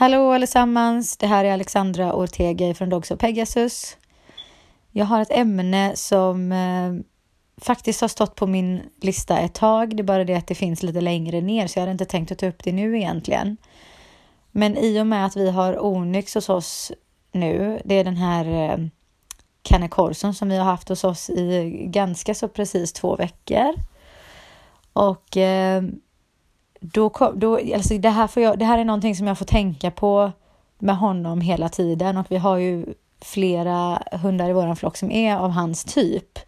Hallå allesammans! Det här är Alexandra Ortega från Dogs of Pegasus. Jag har ett ämne som eh, faktiskt har stått på min lista ett tag. Det är bara det att det finns lite längre ner så jag hade inte tänkt att ta upp det nu egentligen. Men i och med att vi har Onyx hos oss nu, det är den här eh, Kanne Corson som vi har haft hos oss i ganska så precis två veckor. Och eh, då, då alltså det, här får jag, det här är någonting som jag får tänka på med honom hela tiden och vi har ju flera hundar i våran flock som är av hans typ.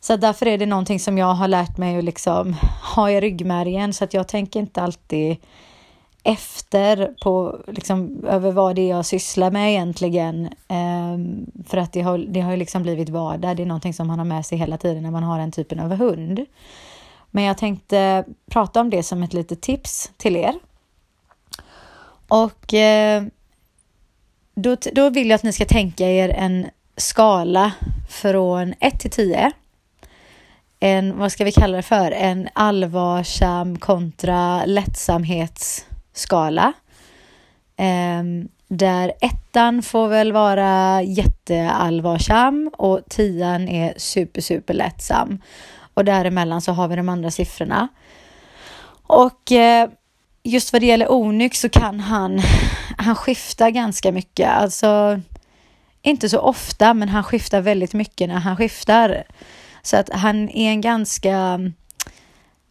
Så därför är det någonting som jag har lärt mig att liksom ha i ryggmärgen så att jag tänker inte alltid efter på liksom över vad det är jag sysslar med egentligen. Um, för att det har, det har liksom blivit vardag. Det är någonting som man har med sig hela tiden när man har den typen av hund. Men jag tänkte prata om det som ett litet tips till er. Och eh, då, då vill jag att ni ska tänka er en skala från 1 till 10. En, vad ska vi kalla det för, en allvarsam kontra lättsamhetsskala. Um, där ettan får väl vara jätteallvarsam och tian är super, super lättsam och däremellan så har vi de andra siffrorna. Och eh, just vad det gäller Onyx så kan han, han skifta ganska mycket. Alltså, inte så ofta, men han skiftar väldigt mycket när han skiftar. Så att han är en ganska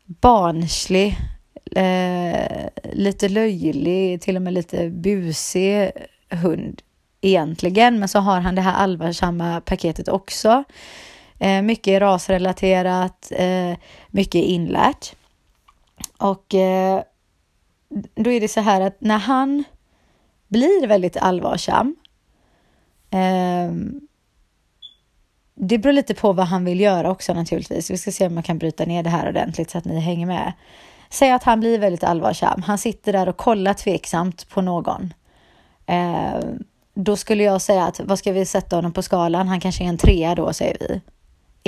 barnslig, eh, lite löjlig, till och med lite busig hund egentligen. Men så har han det här allvarsamma paketet också. Eh, mycket rasrelaterat, eh, mycket inlärt. Och eh, då är det så här att när han blir väldigt allvarsam eh, det beror lite på vad han vill göra också naturligtvis. Vi ska se om man kan bryta ner det här ordentligt så att ni hänger med. Säg att han blir väldigt allvarsam. Han sitter där och kollar tveksamt på någon. Eh, då skulle jag säga att vad ska vi sätta honom på skalan? Han kanske är en trea då säger vi.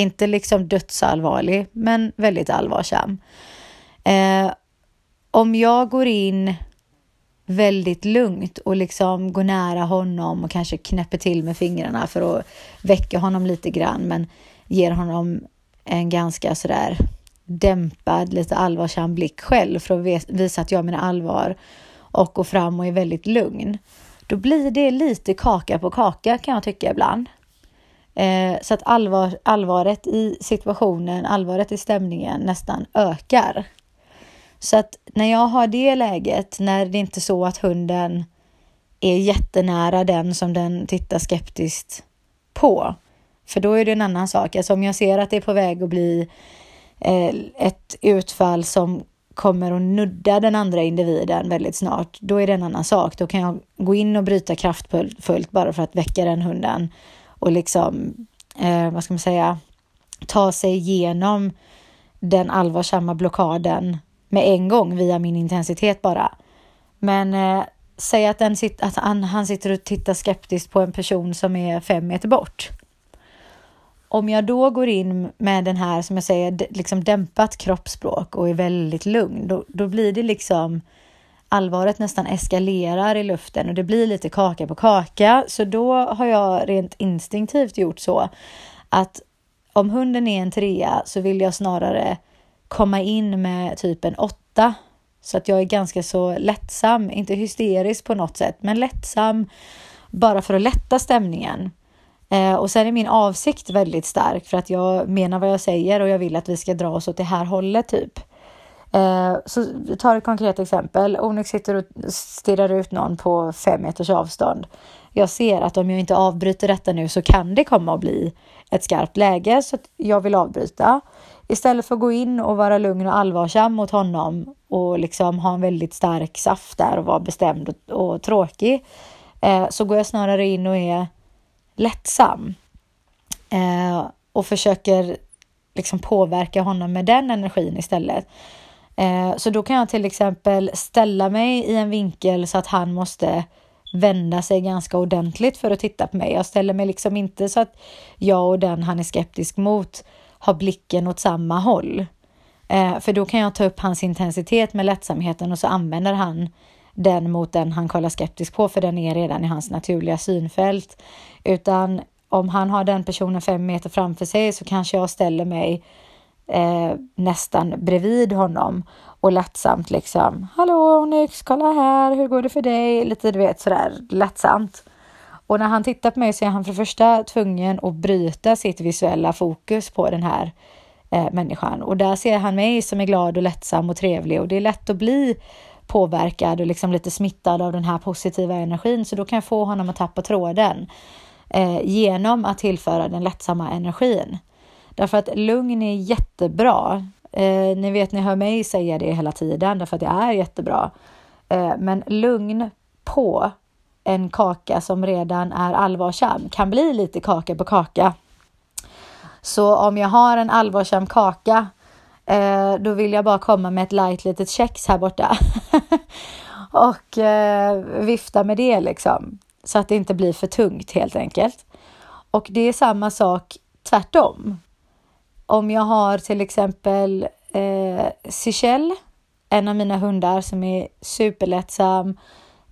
Inte liksom dödsallvarlig, men väldigt allvarsam. Eh, om jag går in väldigt lugnt och liksom går nära honom och kanske knäpper till med fingrarna för att väcka honom lite grann, men ger honom en ganska sådär dämpad, lite allvarsam blick själv för att visa att jag menar allvar och går fram och är väldigt lugn. Då blir det lite kaka på kaka kan jag tycka ibland. Eh, så att allvar, allvaret i situationen, allvaret i stämningen nästan ökar. Så att när jag har det läget, när det inte är så att hunden är jättenära den som den tittar skeptiskt på. För då är det en annan sak. Alltså om jag ser att det är på väg att bli eh, ett utfall som kommer att nudda den andra individen väldigt snart, då är det en annan sak. Då kan jag gå in och bryta kraftfullt bara för att väcka den hunden och liksom, eh, vad ska man säga, ta sig igenom den allvarsamma blockaden med en gång via min intensitet bara. Men eh, säg att, den sit, att han, han sitter och tittar skeptiskt på en person som är fem meter bort. Om jag då går in med den här, som jag säger, liksom dämpat kroppsspråk och är väldigt lugn, då, då blir det liksom allvaret nästan eskalerar i luften och det blir lite kaka på kaka. Så då har jag rent instinktivt gjort så att om hunden är en trea så vill jag snarare komma in med typ en åtta. Så att jag är ganska så lättsam, inte hysterisk på något sätt, men lättsam bara för att lätta stämningen. Eh, och sen är min avsikt väldigt stark för att jag menar vad jag säger och jag vill att vi ska dra oss åt det här hållet typ. Eh, så tar ett konkret exempel. Onyx sitter och stirrar ut någon på fem meters avstånd. Jag ser att om jag inte avbryter detta nu så kan det komma att bli ett skarpt läge så att jag vill avbryta. Istället för att gå in och vara lugn och allvarsam mot honom och liksom ha en väldigt stark saft där och vara bestämd och, och tråkig eh, så går jag snarare in och är lättsam eh, och försöker liksom påverka honom med den energin istället. Eh, så då kan jag till exempel ställa mig i en vinkel så att han måste vända sig ganska ordentligt för att titta på mig. Jag ställer mig liksom inte så att jag och den han är skeptisk mot har blicken åt samma håll. Eh, för då kan jag ta upp hans intensitet med lättsamheten och så använder han den mot den han kollar skeptiskt på, för den är redan i hans naturliga synfält. Utan om han har den personen fem meter framför sig så kanske jag ställer mig eh, nästan bredvid honom och lättsamt liksom. Hallå Onyx, kolla här, hur går det för dig? Lite du vet sådär lättsamt. Och när han tittar på mig så är han för det första tvungen att bryta sitt visuella fokus på den här eh, människan. Och där ser han mig som är glad och lättsam och trevlig och det är lätt att bli påverkad och liksom lite smittad av den här positiva energin. Så då kan jag få honom att tappa tråden eh, genom att tillföra den lättsamma energin. Därför att lugn är jättebra. Eh, ni vet, ni hör mig säga det hela tiden därför att det är jättebra. Eh, men lugn på en kaka som redan är allvarsam kan bli lite kaka på kaka. Så om jag har en allvarsam kaka, eh, då vill jag bara komma med ett light litet kex här borta. och eh, vifta med det liksom. Så att det inte blir för tungt helt enkelt. Och det är samma sak tvärtom. Om jag har till exempel eh, Seychelles, en av mina hundar som är superlättsam,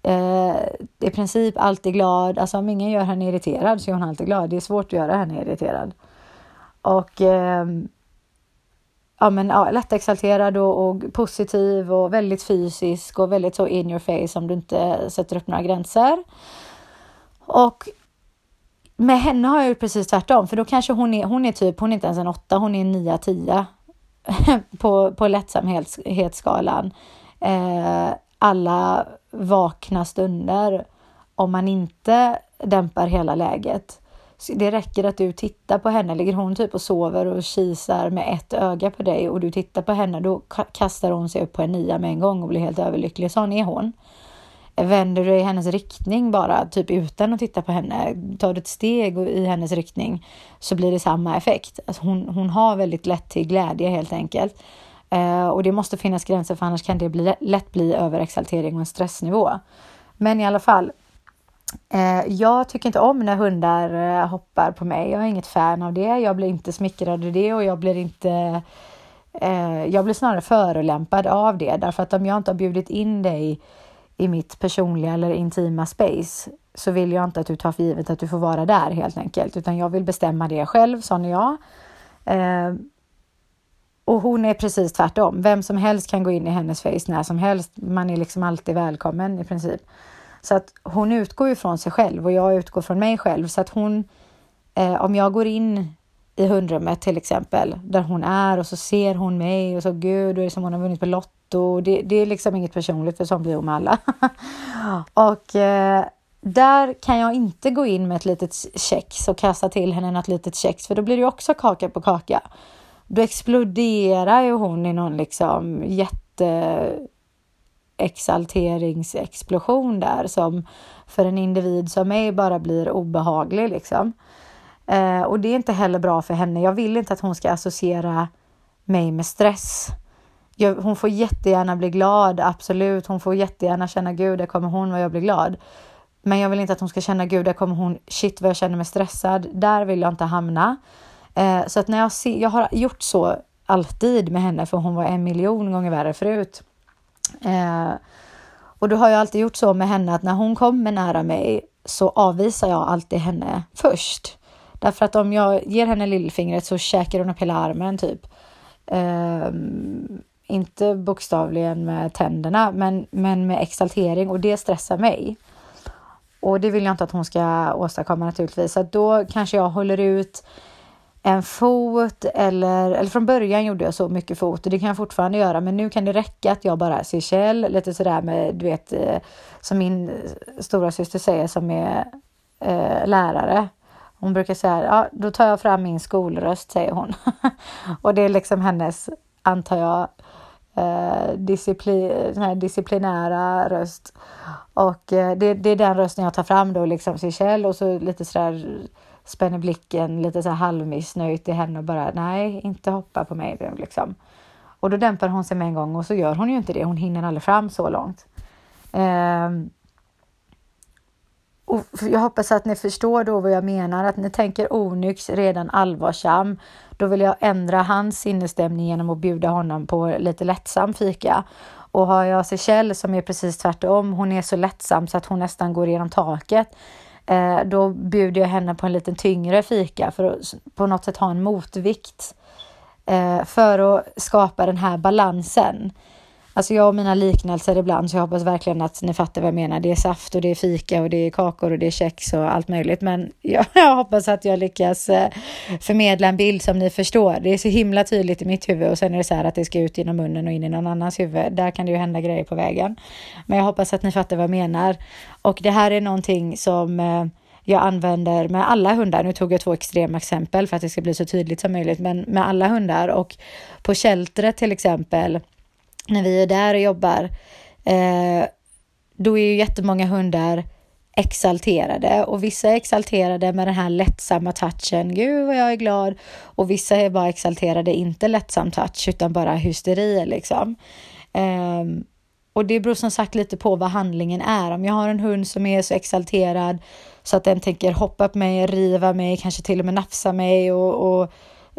eh, i princip alltid glad. Alltså om ingen gör henne irriterad så är hon alltid glad. Det är svårt att göra henne irriterad. Och eh, ja, men, ja, lättexalterad och, och positiv och väldigt fysisk och väldigt så in your face om du inte sätter upp några gränser. Och med henne har jag gjort precis tvärtom, för då kanske hon är, hon är typ, hon är inte ens en åtta, hon är en nia, tia på, på lättsamhetsskalan. Eh, alla vakna stunder om man inte dämpar hela läget. Så det räcker att du tittar på henne, ligger hon typ och sover och kisar med ett öga på dig och du tittar på henne, då kastar hon sig upp på en nia med en gång och blir helt överlycklig. Sån är hon. Vänder du i hennes riktning bara, typ utan att titta på henne, tar du ett steg i hennes riktning så blir det samma effekt. Alltså hon, hon har väldigt lätt till glädje helt enkelt. Eh, och det måste finnas gränser för annars kan det bli, lätt bli överexaltering och en stressnivå. Men i alla fall, eh, jag tycker inte om när hundar eh, hoppar på mig. Jag är inget fan av det. Jag blir inte smickrad av det och jag blir inte eh, jag blir snarare förolämpad av det därför att om jag inte har bjudit in dig i mitt personliga eller intima space så vill jag inte att du tar för givet att du får vara där helt enkelt, utan jag vill bestämma det själv, sån är jag. Eh, och hon är precis tvärtom. Vem som helst kan gå in i hennes face när som helst. Man är liksom alltid välkommen i princip. Så att hon utgår ifrån sig själv och jag utgår från mig själv. Så att hon, eh, om jag går in i hundrummet till exempel, där hon är och så ser hon mig och så gud, och det är som hon har vunnit på Lotto. Det, det är liksom inget personligt för sånt blir hon med alla. och eh, där kan jag inte gå in med ett litet kex och kasta till henne något litet kex, för då blir det också kaka på kaka. Då exploderar ju hon i någon liksom jätte exalteringsexplosion där som för en individ som mig bara blir obehaglig liksom. Eh, och det är inte heller bra för henne. Jag vill inte att hon ska associera mig med stress. Jag, hon får jättegärna bli glad, absolut. Hon får jättegärna känna gud, där kommer hon vad jag blir glad. Men jag vill inte att hon ska känna gud, där kommer hon, shit vad jag känner mig stressad. Där vill jag inte hamna. Eh, så att när jag ser, jag har gjort så alltid med henne, för hon var en miljon gånger värre förut. Eh, och då har jag alltid gjort så med henne att när hon kommer nära mig så avvisar jag alltid henne först. Därför att om jag ger henne lillfingret så käkar hon upp hela armen typ. Eh, inte bokstavligen med tänderna, men, men med exaltering och det stressar mig. Och det vill jag inte att hon ska åstadkomma naturligtvis. Så då kanske jag håller ut en fot eller, eller från början gjorde jag så mycket fot och det kan jag fortfarande göra men nu kan det räcka att jag bara ser Kjell lite sådär med du vet eh, som min stora syster säger som är eh, lärare. Hon brukar säga, ja då tar jag fram min skolröst säger hon. och det är liksom hennes, antar jag, eh, disciplin, den här disciplinära röst. Och eh, det, det är den rösten jag tar fram då liksom till Kjell och så lite sådär spänner blicken lite så här halvmissnöjt i henne och bara nej, inte hoppa på mig liksom. Och då dämpar hon sig med en gång och så gör hon ju inte det. Hon hinner aldrig fram så långt. Eh, och jag hoppas att ni förstår då vad jag menar, att ni tänker onyx redan allvarsam. Då vill jag ändra hans sinnesstämning genom att bjuda honom på lite lättsam fika. Och har jag Seychelle som är precis tvärtom, hon är så lättsam så att hon nästan går igenom taket. Eh, då bjuder jag henne på en lite tyngre fika för att på något sätt ha en motvikt. Eh, för att skapa den här balansen. Alltså jag och mina liknelser ibland, så jag hoppas verkligen att ni fattar vad jag menar. Det är saft och det är fika och det är kakor och det är kex och allt möjligt. Men jag, jag hoppas att jag lyckas eh, förmedla en bild som ni förstår. Det är så himla tydligt i mitt huvud och sen är det så här att det ska ut genom munnen och in i någon annans huvud. Där kan det ju hända grejer på vägen. Men jag hoppas att ni fattar vad jag menar. Och det här är någonting som eh, jag använder med alla hundar. Nu tog jag två extrema exempel för att det ska bli så tydligt som möjligt, men med alla hundar och på sheltret till exempel när vi är där och jobbar, eh, då är ju jättemånga hundar exalterade och vissa är exalterade med den här lättsamma touchen. Gud vad jag är glad. Och vissa är bara exalterade, inte lättsam touch utan bara hysteri liksom. Um, och det beror som sagt lite på vad handlingen är. Om jag har en hund som är så exalterad så att den tänker hoppa på mig, riva mig, kanske till och med nafsa mig och, och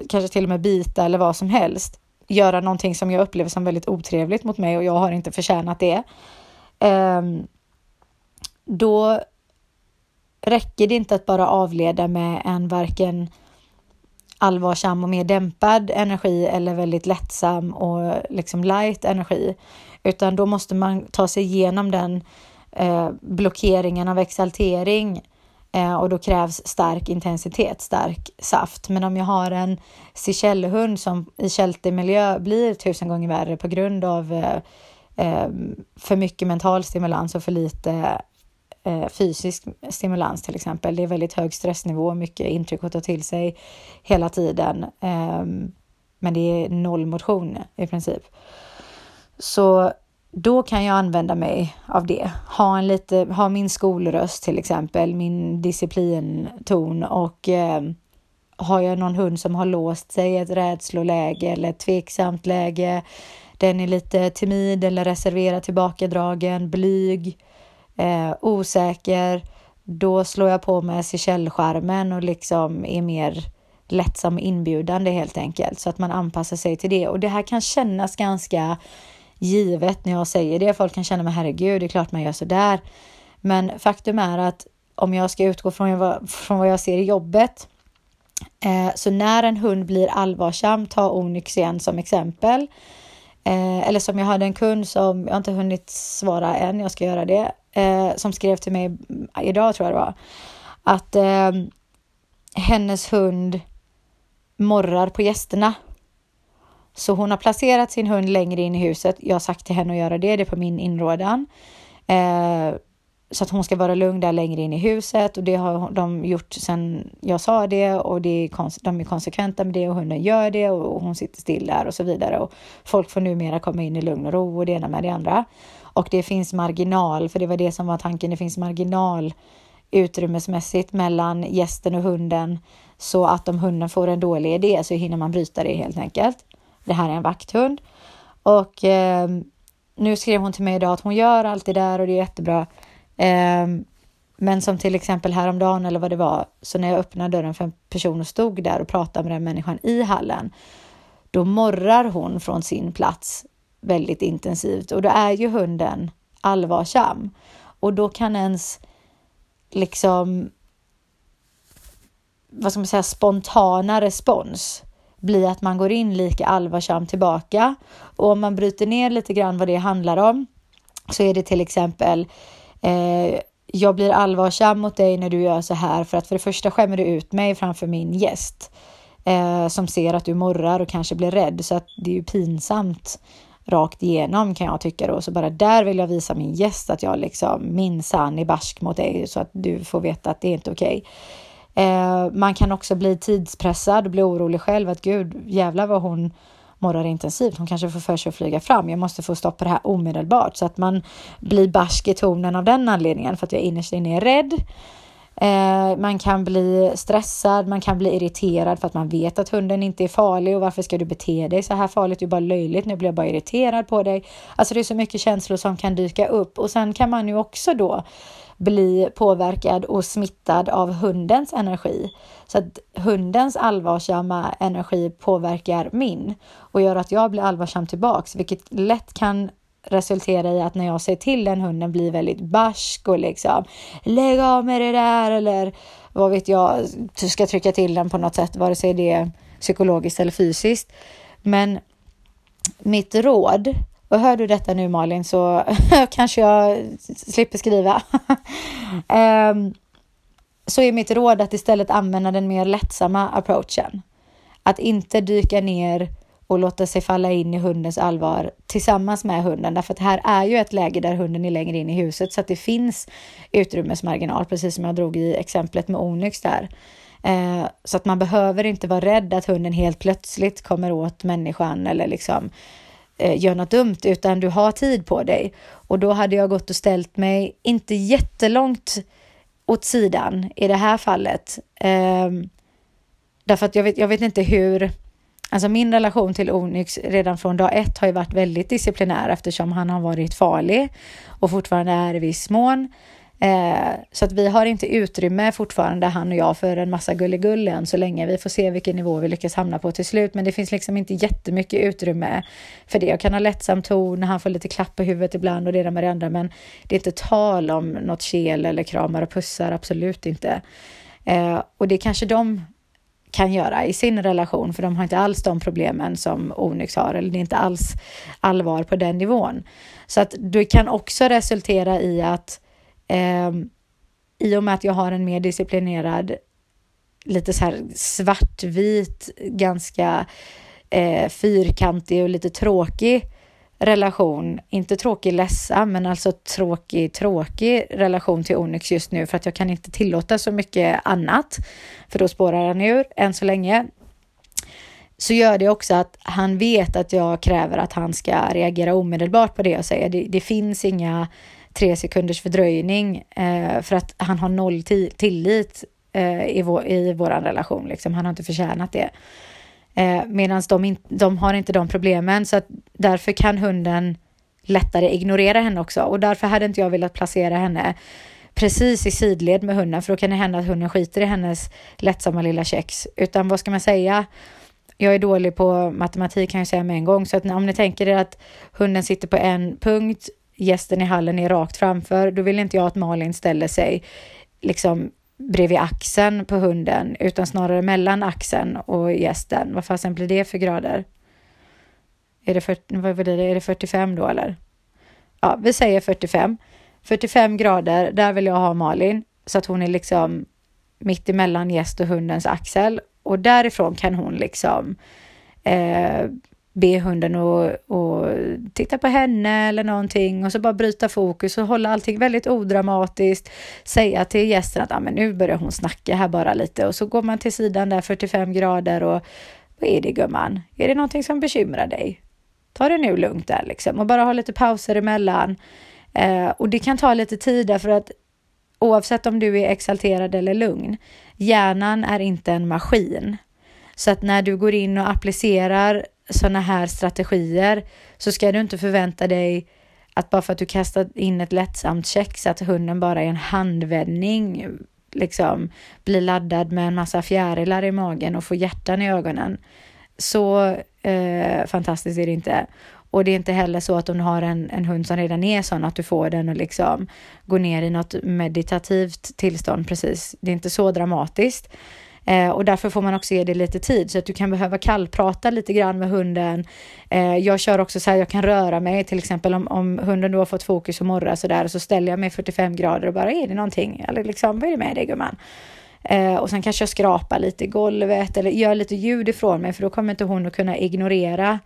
kanske till och med bita eller vad som helst göra någonting som jag upplever som väldigt otrevligt mot mig och jag har inte förtjänat det. Ehm, då räcker det inte att bara avleda med en varken allvarsam och mer dämpad energi eller väldigt lättsam och liksom light energi, utan då måste man ta sig igenom den eh, blockeringen av exaltering Eh, och då krävs stark intensitet, stark saft. Men om jag har en Seychellehund som i kältemiljö blir tusen gånger värre på grund av eh, eh, för mycket mental stimulans och för lite eh, fysisk stimulans till exempel. Det är väldigt hög stressnivå, mycket intryck att ta till sig hela tiden. Eh, men det är noll motion i princip. Så då kan jag använda mig av det. Ha, en lite, ha min skolröst till exempel, min disciplinton och eh, har jag någon hund som har låst sig i ett rädsloläge eller ett tveksamt läge, den är lite timid eller reserverad, tillbakadragen, blyg, eh, osäker, då slår jag på med Seychelleskärmen och liksom är mer lättsam och inbjudande helt enkelt så att man anpassar sig till det. Och det här kan kännas ganska givet när jag säger det. Folk kan känna mig herregud, det är klart man gör så där. Men faktum är att om jag ska utgå från vad, från vad jag ser i jobbet eh, så när en hund blir allvarsam, ta Onyx igen som exempel. Eh, eller som jag hade en kund som, jag har inte hunnit svara än, jag ska göra det, eh, som skrev till mig idag tror jag det var, att eh, hennes hund morrar på gästerna så hon har placerat sin hund längre in i huset. Jag har sagt till henne att göra det, det är på min inrådan. Eh, så att hon ska vara lugn där längre in i huset och det har de gjort sedan jag sa det och det är de är konsekventa med det och hunden gör det och hon sitter still där och så vidare och folk får numera komma in i lugn och ro och det ena med det andra. Och det finns marginal, för det var det som var tanken, det finns marginal utrymmesmässigt mellan gästen och hunden så att om hunden får en dålig idé så hinner man bryta det helt enkelt. Det här är en vakthund. Och eh, nu skrev hon till mig idag att hon gör allt det där och det är jättebra. Eh, men som till exempel häromdagen eller vad det var, så när jag öppnade dörren för en person och stod där och pratade med den människan i hallen, då morrar hon från sin plats väldigt intensivt och då är ju hunden allvarsam och då kan ens liksom vad ska man säga, spontana respons bli att man går in lika allvarsamt tillbaka. Och om man bryter ner lite grann vad det handlar om så är det till exempel eh, jag blir allvarsam mot dig när du gör så här för att för det första skämmer du ut mig framför min gäst eh, som ser att du morrar och kanske blir rädd så att det är ju pinsamt rakt igenom kan jag tycka då. Så bara där vill jag visa min gäst att jag liksom minsann är barsk mot dig så att du får veta att det är inte okej. Okay. Eh, man kan också bli tidspressad och bli orolig själv att gud jävlar vad hon morrar intensivt. Hon kanske får för sig att flyga fram. Jag måste få stopp på det här omedelbart så att man blir barsk i tonen av den anledningen för att jag innerst inne är rädd. Eh, man kan bli stressad, man kan bli irriterad för att man vet att hunden inte är farlig och varför ska du bete dig så här farligt? Det är bara löjligt, nu blir jag bara irriterad på dig. Alltså det är så mycket känslor som kan dyka upp och sen kan man ju också då bli påverkad och smittad av hundens energi. Så att hundens allvarsamma energi påverkar min och gör att jag blir allvarsam tillbaks, vilket lätt kan resultera i att när jag säger till den hunden blir väldigt barsk och liksom lägg av med det där eller vad vet jag, du ska trycka till den på något sätt, vare sig det är psykologiskt eller fysiskt. Men mitt råd, och hör du detta nu Malin så kanske jag slipper skriva. um, så är mitt råd att istället använda den mer lättsamma approachen. Att inte dyka ner och låta sig falla in i hundens allvar tillsammans med hunden. Därför att här är ju ett läge där hunden är längre in i huset så att det finns utrymmesmarginal, precis som jag drog i exemplet med Onyx där. Eh, så att man behöver inte vara rädd att hunden helt plötsligt kommer åt människan eller liksom eh, gör något dumt, utan du har tid på dig. Och då hade jag gått och ställt mig, inte jättelångt åt sidan i det här fallet. Eh, därför att jag vet, jag vet inte hur Alltså min relation till Onyx redan från dag ett har ju varit väldigt disciplinär eftersom han har varit farlig och fortfarande är i viss mån. Eh, så att vi har inte utrymme fortfarande, han och jag, för en massa gulligull än så länge. Vi får se vilken nivå vi lyckas hamna på till slut, men det finns liksom inte jättemycket utrymme för det. Jag kan ha lättsam ton, han får lite klapp på huvudet ibland och det där med det andra, men det är inte tal om något kel eller kramar och pussar, absolut inte. Eh, och det är kanske de kan göra i sin relation, för de har inte alls de problemen som Onyx har, eller det är inte alls allvar på den nivån. Så att det kan också resultera i att eh, i och med att jag har en mer disciplinerad, lite så här svartvit, ganska eh, fyrkantig och lite tråkig relation, inte tråkig ledsam, men alltså tråkig, tråkig relation till Onyx just nu för att jag kan inte tillåta så mycket annat, för då spårar han ur än så länge. Så gör det också att han vet att jag kräver att han ska reagera omedelbart på det jag säger. Det, det finns inga tre sekunders fördröjning eh, för att han har noll tillit eh, i, vår, i vår relation. Liksom. Han har inte förtjänat det. Eh, Medan de, de har inte de problemen så att därför kan hunden lättare ignorera henne också och därför hade inte jag velat placera henne precis i sidled med hunden för då kan det hända att hunden skiter i hennes lättsamma lilla kex. Utan vad ska man säga? Jag är dålig på matematik kan jag säga med en gång så att om ni tänker er att hunden sitter på en punkt, gästen i hallen är rakt framför, då vill inte jag att Malin ställer sig liksom bredvid axeln på hunden utan snarare mellan axeln och gästen. Vad fasen blir det för grader? Är det, 40, vad blir det? är det 45 då eller? Ja, vi säger 45. 45 grader, där vill jag ha Malin så att hon är liksom mitt emellan gäst och hundens axel och därifrån kan hon liksom eh, be hunden att, att titta på henne eller någonting och så bara bryta fokus och hålla allting väldigt odramatiskt. Säga till gästen att ah, men nu börjar hon snacka här bara lite och så går man till sidan där 45 grader och vad är det gumman? Är det någonting som bekymrar dig? Ta det nu lugnt där liksom och bara ha lite pauser emellan. Eh, och det kan ta lite tid därför att oavsett om du är exalterad eller lugn, hjärnan är inte en maskin. Så att när du går in och applicerar sådana här strategier så ska du inte förvänta dig att bara för att du kastar in ett lättsamt check så att hunden bara i en handvändning liksom blir laddad med en massa fjärilar i magen och får hjärtan i ögonen. Så eh, fantastiskt är det inte. Och det är inte heller så att om du har en, en hund som redan är sån att du får den att liksom gå ner i något meditativt tillstånd precis. Det är inte så dramatiskt. Eh, och därför får man också ge det lite tid så att du kan behöva kallprata lite grann med hunden. Eh, jag kör också så här, jag kan röra mig till exempel om, om hunden då har fått fokus och morra så där så ställer jag mig 45 grader och bara är det någonting eller liksom vad är det med dig gumman? Eh, och sen kanske jag skrapar lite i golvet eller gör lite ljud ifrån mig för då kommer inte hon att kunna ignorera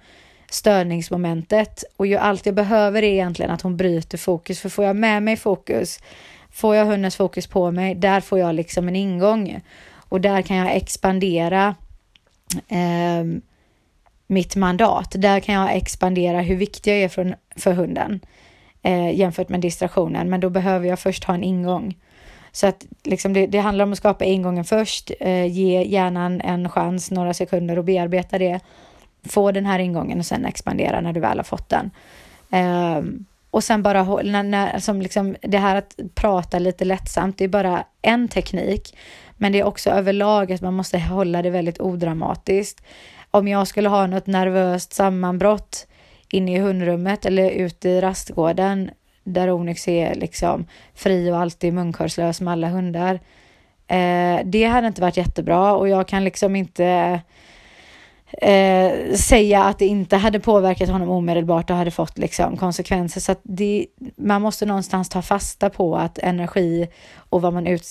störningsmomentet och ju allt jag behöver är egentligen att hon bryter fokus för får jag med mig fokus Får jag hundens fokus på mig, där får jag liksom en ingång. Och där kan jag expandera eh, mitt mandat. Där kan jag expandera hur viktig jag är för, för hunden eh, jämfört med distraktionen. Men då behöver jag först ha en ingång. Så att liksom det, det handlar om att skapa ingången först, eh, ge hjärnan en chans, några sekunder och bearbeta det. Få den här ingången och sen expandera när du väl har fått den. Eh, och sen bara när, när, som liksom, det här att prata lite lättsamt, det är bara en teknik. Men det är också överlag att man måste hålla det väldigt odramatiskt. Om jag skulle ha något nervöst sammanbrott inne i hundrummet eller ute i rastgården där Onyx är liksom fri och alltid munkörslös med alla hundar. Eh, det hade inte varit jättebra och jag kan liksom inte eh, säga att det inte hade påverkat honom omedelbart och hade fått liksom konsekvenser. Så att det, man måste någonstans ta fasta på att energi och vad man ut,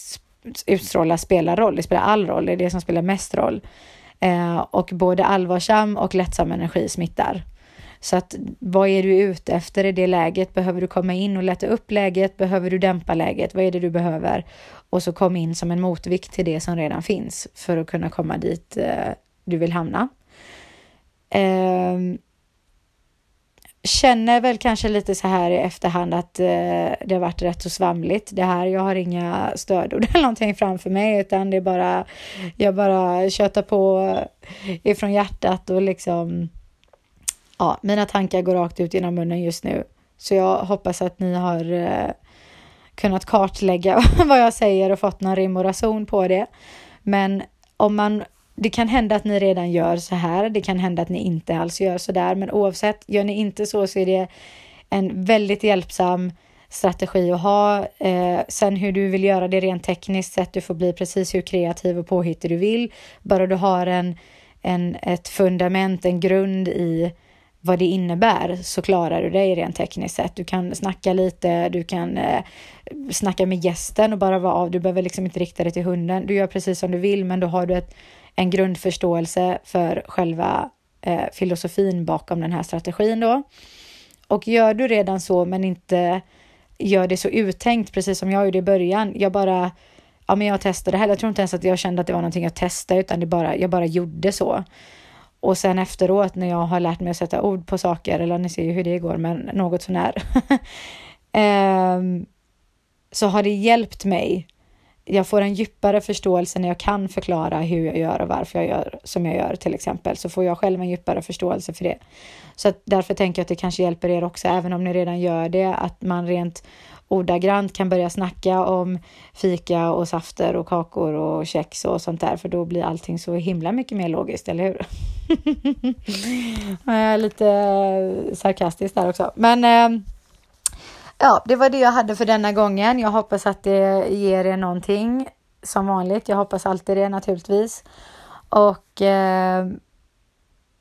utstrålar spelar roll. Det spelar all roll, det är det som spelar mest roll. Eh, och både allvarsam och lättsam energi smittar. Så att vad är du ute efter i det läget? Behöver du komma in och lätta upp läget? Behöver du dämpa läget? Vad är det du behöver? Och så kom in som en motvikt till det som redan finns för att kunna komma dit eh, du vill hamna. Eh, känner väl kanske lite så här i efterhand att eh, det har varit rätt så svamligt det här. Jag har inga stödord eller någonting framför mig utan det är bara, jag bara köttar på ifrån hjärtat och liksom ja, mina tankar går rakt ut genom munnen just nu. Så jag hoppas att ni har eh, kunnat kartlägga vad jag säger och fått någon rim och rason på det. Men om man, det kan hända att ni redan gör så här. Det kan hända att ni inte alls gör så där. Men oavsett, gör ni inte så så är det en väldigt hjälpsam strategi att ha. Eh, sen hur du vill göra det rent tekniskt sett, du får bli precis hur kreativ och påhittig du vill. Bara du har en, en, ett fundament, en grund i vad det innebär så klarar du dig rent tekniskt sett. Du kan snacka lite, du kan eh, snacka med gästen och bara vara av. Du behöver liksom inte rikta dig till hunden. Du gör precis som du vill, men då har du ett, en grundförståelse för själva eh, filosofin bakom den här strategin då. Och gör du redan så, men inte gör det så uttänkt, precis som jag gjorde i början. Jag bara, ja men jag testade heller. Jag tror inte ens att jag kände att det var någonting jag testade, utan det bara, jag bara gjorde så. Och sen efteråt när jag har lärt mig att sätta ord på saker, eller ni ser ju hur det går, men något sånär, um, så har det hjälpt mig. Jag får en djupare förståelse när jag kan förklara hur jag gör och varför jag gör som jag gör till exempel, så får jag själv en djupare förståelse för det. Så att därför tänker jag att det kanske hjälper er också, även om ni redan gör det, att man rent ordagrant kan börja snacka om fika och safter och kakor och kex och sånt där, för då blir allting så himla mycket mer logiskt, eller hur? Lite sarkastiskt där också. Men eh, ja, det var det jag hade för denna gången. Jag hoppas att det ger er någonting som vanligt. Jag hoppas alltid det naturligtvis. Och eh,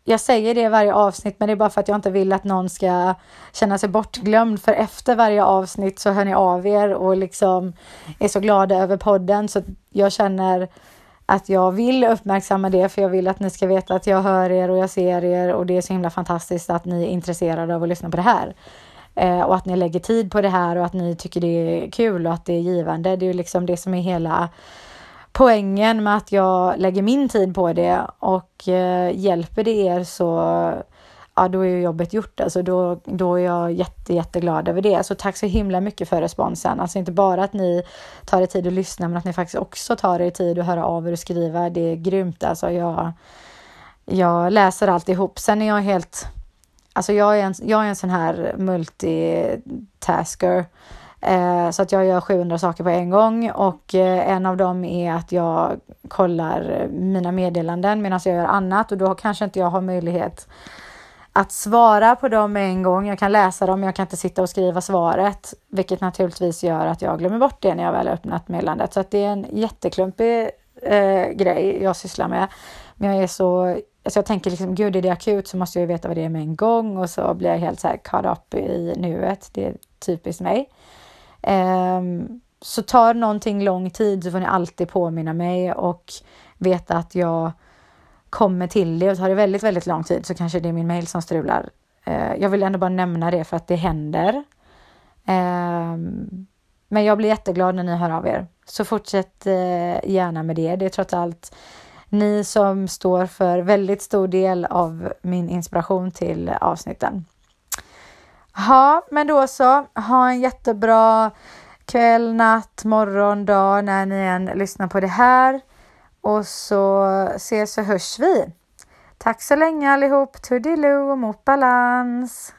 jag säger det i varje avsnitt, men det är bara för att jag inte vill att någon ska känna sig bortglömd. För efter varje avsnitt så hör ni av er och liksom är så glada över podden. Så jag känner att jag vill uppmärksamma det, för jag vill att ni ska veta att jag hör er och jag ser er och det är så himla fantastiskt att ni är intresserade av att lyssna på det här. Eh, och att ni lägger tid på det här och att ni tycker det är kul och att det är givande. Det är ju liksom det som är hela poängen med att jag lägger min tid på det och eh, hjälper det er så ja, då är ju jobbet gjort. Alltså då, då är jag jätte, jätteglad över det. Så tack så himla mycket för responsen. Alltså inte bara att ni tar er tid att lyssna, men att ni faktiskt också tar er tid att höra av er och skriva. Det är grymt. Alltså jag, jag läser alltihop. Sen är jag helt... Alltså jag är en, jag är en sån här multitasker. Eh, så att jag gör 700 saker på en gång och eh, en av dem är att jag kollar mina meddelanden medan jag gör annat och då kanske inte jag har möjlighet att svara på dem med en gång. Jag kan läsa dem, men jag kan inte sitta och skriva svaret, vilket naturligtvis gör att jag glömmer bort det när jag väl har öppnat meddelandet. Så att det är en jätteklumpig eh, grej jag sysslar med. Men jag är så, alltså jag tänker liksom, gud är det akut så måste jag veta vad det är med en gång och så blir jag helt så här caught up i nuet. Det är typiskt mig. Um, så tar någonting lång tid så får ni alltid påminna mig och veta att jag kommer till det och tar det väldigt, väldigt lång tid så kanske det är min mail som strular. Uh, jag vill ändå bara nämna det för att det händer. Um, men jag blir jätteglad när ni hör av er. Så fortsätt uh, gärna med det. Det är trots allt ni som står för väldigt stor del av min inspiration till avsnitten. Ja, men då så. Ha en jättebra kväll, natt, morgon, dag när ni än lyssnar på det här. Och så ses och hörs vi. Tack så länge allihop. Toodiloo och mot balans.